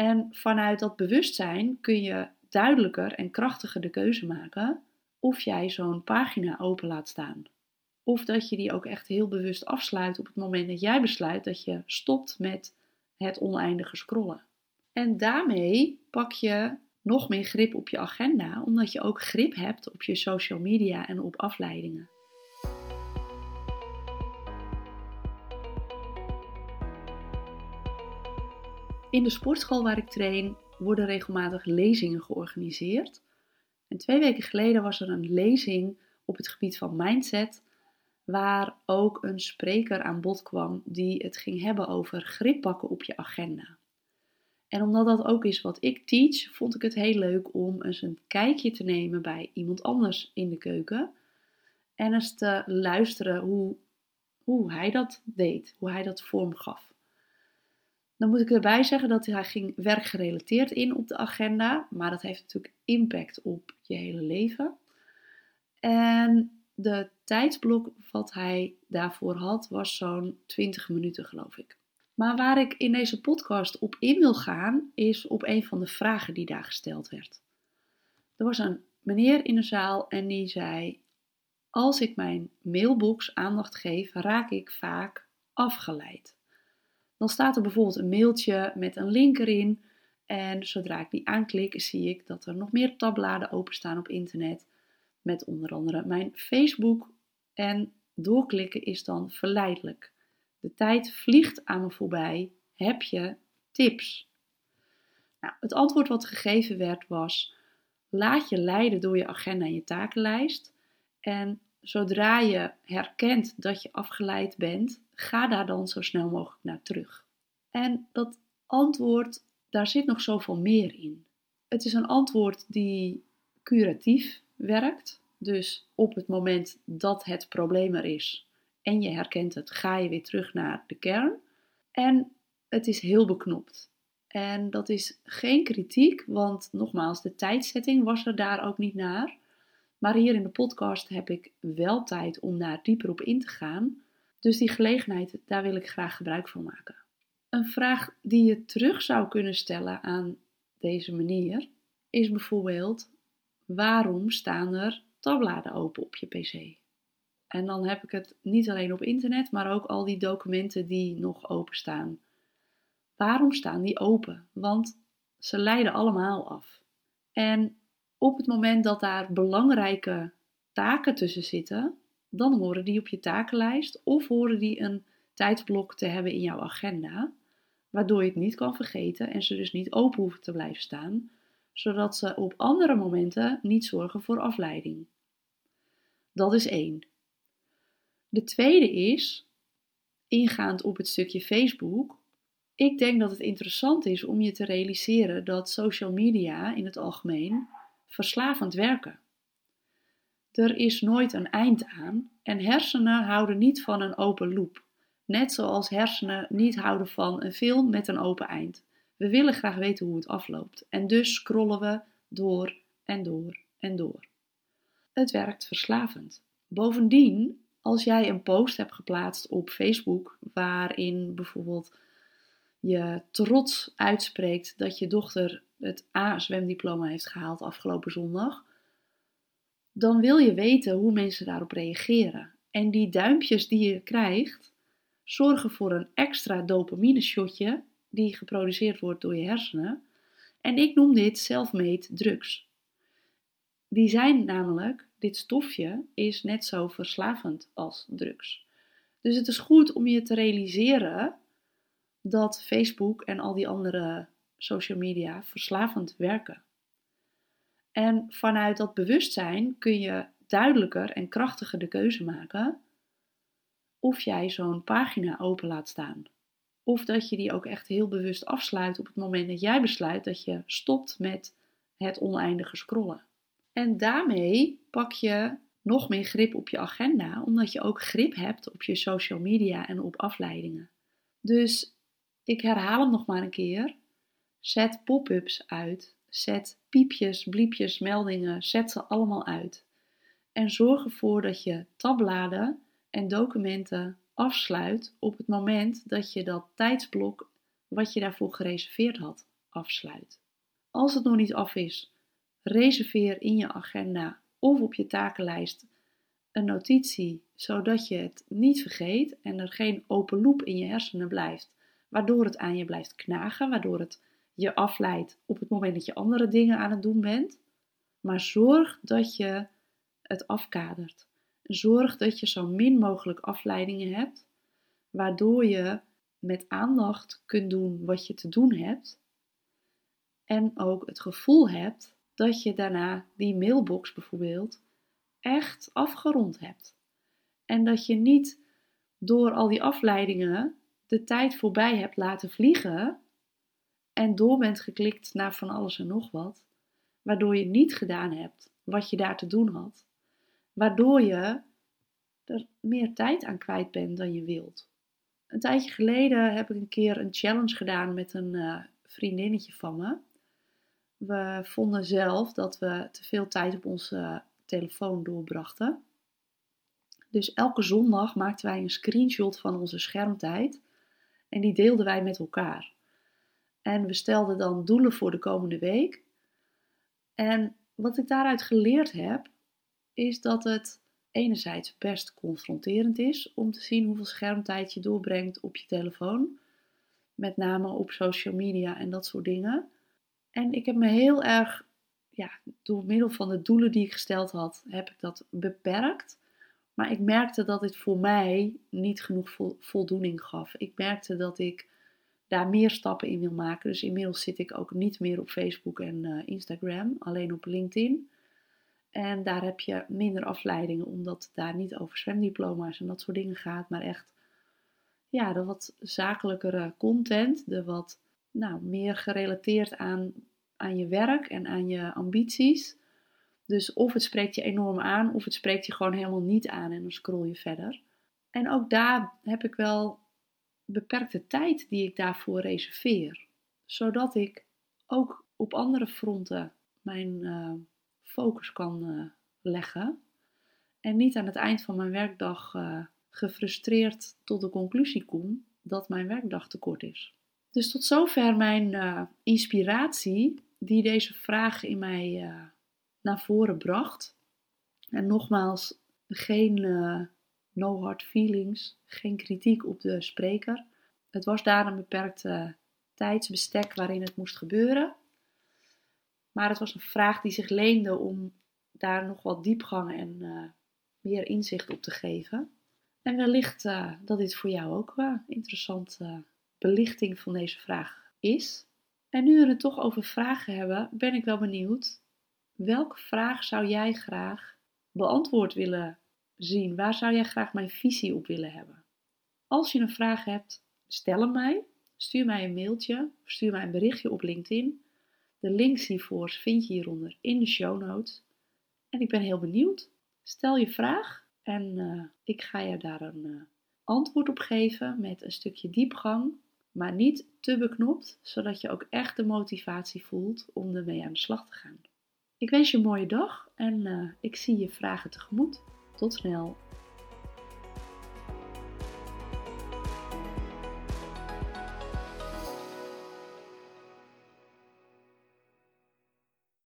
En vanuit dat bewustzijn kun je duidelijker en krachtiger de keuze maken of jij zo'n pagina open laat staan. Of dat je die ook echt heel bewust afsluit op het moment dat jij besluit dat je stopt met het oneindige scrollen. En daarmee pak je nog meer grip op je agenda, omdat je ook grip hebt op je social media en op afleidingen. In de sportschool waar ik train worden regelmatig lezingen georganiseerd. En twee weken geleden was er een lezing op het gebied van mindset, waar ook een spreker aan bod kwam die het ging hebben over grip pakken op je agenda. En omdat dat ook is wat ik teach, vond ik het heel leuk om eens een kijkje te nemen bij iemand anders in de keuken. En eens te luisteren hoe, hoe hij dat deed, hoe hij dat vorm gaf. Dan moet ik erbij zeggen dat hij ging werkgerelateerd in op de agenda, maar dat heeft natuurlijk impact op je hele leven. En de tijdsblok wat hij daarvoor had was zo'n 20 minuten, geloof ik. Maar waar ik in deze podcast op in wil gaan, is op een van de vragen die daar gesteld werd. Er was een meneer in de zaal en die zei: Als ik mijn mailbox aandacht geef, raak ik vaak afgeleid. Dan staat er bijvoorbeeld een mailtje met een link erin. En zodra ik die aanklik, zie ik dat er nog meer tabbladen openstaan op internet. Met onder andere mijn Facebook. En doorklikken is dan verleidelijk. De tijd vliegt aan me voorbij. Heb je tips? Nou, het antwoord wat gegeven werd was: laat je leiden door je agenda en je takenlijst. En zodra je herkent dat je afgeleid bent, ga daar dan zo snel mogelijk naar terug. En dat antwoord, daar zit nog zoveel meer in. Het is een antwoord die curatief werkt. Dus op het moment dat het probleem er is, en je herkent het, ga je weer terug naar de kern. En het is heel beknopt. En dat is geen kritiek, want nogmaals, de tijdzetting was er daar ook niet naar. Maar hier in de podcast heb ik wel tijd om daar dieper op in te gaan. Dus die gelegenheid, daar wil ik graag gebruik van maken. Een vraag die je terug zou kunnen stellen aan deze manier is bijvoorbeeld: waarom staan er tabbladen open op je PC? En dan heb ik het niet alleen op internet, maar ook al die documenten die nog openstaan. Waarom staan die open? Want ze leiden allemaal af. En op het moment dat daar belangrijke taken tussen zitten, dan horen die op je takenlijst of horen die een tijdsblok te hebben in jouw agenda, waardoor je het niet kan vergeten en ze dus niet open hoeven te blijven staan, zodat ze op andere momenten niet zorgen voor afleiding. Dat is één. De tweede is, ingaand op het stukje Facebook, ik denk dat het interessant is om je te realiseren dat social media in het algemeen verslavend werken. Er is nooit een eind aan en hersenen houden niet van een open loop. Net zoals hersenen niet houden van een film met een open eind. We willen graag weten hoe het afloopt en dus scrollen we door en door en door. Het werkt verslavend. Bovendien als jij een post hebt geplaatst op Facebook waarin bijvoorbeeld je trots uitspreekt dat je dochter het A-zwemdiploma heeft gehaald afgelopen zondag, dan wil je weten hoe mensen daarop reageren. En die duimpjes die je krijgt, zorgen voor een extra dopamine shotje die geproduceerd wordt door je hersenen. En ik noem dit self-made drugs. Die zijn namelijk dit stofje is net zo verslavend als drugs. Dus het is goed om je te realiseren dat Facebook en al die andere social media verslavend werken. En vanuit dat bewustzijn kun je duidelijker en krachtiger de keuze maken of jij zo'n pagina open laat staan. Of dat je die ook echt heel bewust afsluit op het moment dat jij besluit dat je stopt met het oneindige scrollen. En daarmee pak je nog meer grip op je agenda, omdat je ook grip hebt op je social media en op afleidingen. Dus ik herhaal hem nog maar een keer. Zet pop-ups uit. Zet piepjes, bliepjes, meldingen. Zet ze allemaal uit. En zorg ervoor dat je tabbladen en documenten afsluit op het moment dat je dat tijdsblok wat je daarvoor gereserveerd had, afsluit. Als het nog niet af is, reserveer in je agenda of op je takenlijst een notitie, zodat je het niet vergeet en er geen open loop in je hersenen blijft, waardoor het aan je blijft knagen, waardoor het je afleidt op het moment dat je andere dingen aan het doen bent. Maar zorg dat je het afkadert. Zorg dat je zo min mogelijk afleidingen hebt, waardoor je met aandacht kunt doen wat je te doen hebt. En ook het gevoel hebt dat je daarna die mailbox bijvoorbeeld echt afgerond hebt. En dat je niet door al die afleidingen de tijd voorbij hebt laten vliegen en door bent geklikt naar van alles en nog wat, waardoor je niet gedaan hebt wat je daar te doen had, waardoor je er meer tijd aan kwijt bent dan je wilt. Een tijdje geleden heb ik een keer een challenge gedaan met een uh, vriendinnetje van me. We vonden zelf dat we te veel tijd op onze telefoon doorbrachten. Dus elke zondag maakten wij een screenshot van onze schermtijd en die deelden wij met elkaar. En we stelden dan doelen voor de komende week. En wat ik daaruit geleerd heb, is dat het enerzijds best confronterend is om te zien hoeveel schermtijd je doorbrengt op je telefoon. Met name op social media en dat soort dingen. En ik heb me heel erg, ja, door middel van de doelen die ik gesteld had, heb ik dat beperkt. Maar ik merkte dat dit voor mij niet genoeg voldoening gaf. Ik merkte dat ik daar meer stappen in wil maken. Dus inmiddels zit ik ook niet meer op Facebook en uh, Instagram, alleen op LinkedIn. En daar heb je minder afleidingen, omdat het daar niet over zwemdiploma's en dat soort dingen gaat, maar echt ja, de wat zakelijkere content, de wat nou, meer gerelateerd aan, aan je werk en aan je ambities. Dus of het spreekt je enorm aan, of het spreekt je gewoon helemaal niet aan en dan scroll je verder. En ook daar heb ik wel beperkte tijd die ik daarvoor reserveer, zodat ik ook op andere fronten mijn uh, focus kan uh, leggen en niet aan het eind van mijn werkdag uh, gefrustreerd tot de conclusie kom dat mijn werkdag te kort is. Dus tot zover mijn inspiratie die deze vraag in mij naar voren bracht. En nogmaals, geen no hard feelings, geen kritiek op de spreker. Het was daar een beperkte tijdsbestek waarin het moest gebeuren. Maar het was een vraag die zich leende om daar nog wat diepgang en uh, meer inzicht op te geven. En wellicht uh, dat dit voor jou ook een interessante belichting van deze vraag is. En nu we het toch over vragen hebben, ben ik wel benieuwd. Welke vraag zou jij graag beantwoord willen zien? Waar zou jij graag mijn visie op willen hebben? Als je een vraag hebt, stel hem mij. Stuur mij een mailtje of stuur mij een berichtje op LinkedIn. De links hiervoor vind je hieronder in de show notes. En ik ben heel benieuwd. Stel je vraag en uh, ik ga je daar een uh, antwoord op geven met een stukje diepgang, maar niet te beknopt, zodat je ook echt de motivatie voelt om ermee aan de slag te gaan. Ik wens je een mooie dag en uh, ik zie je vragen tegemoet. Tot snel.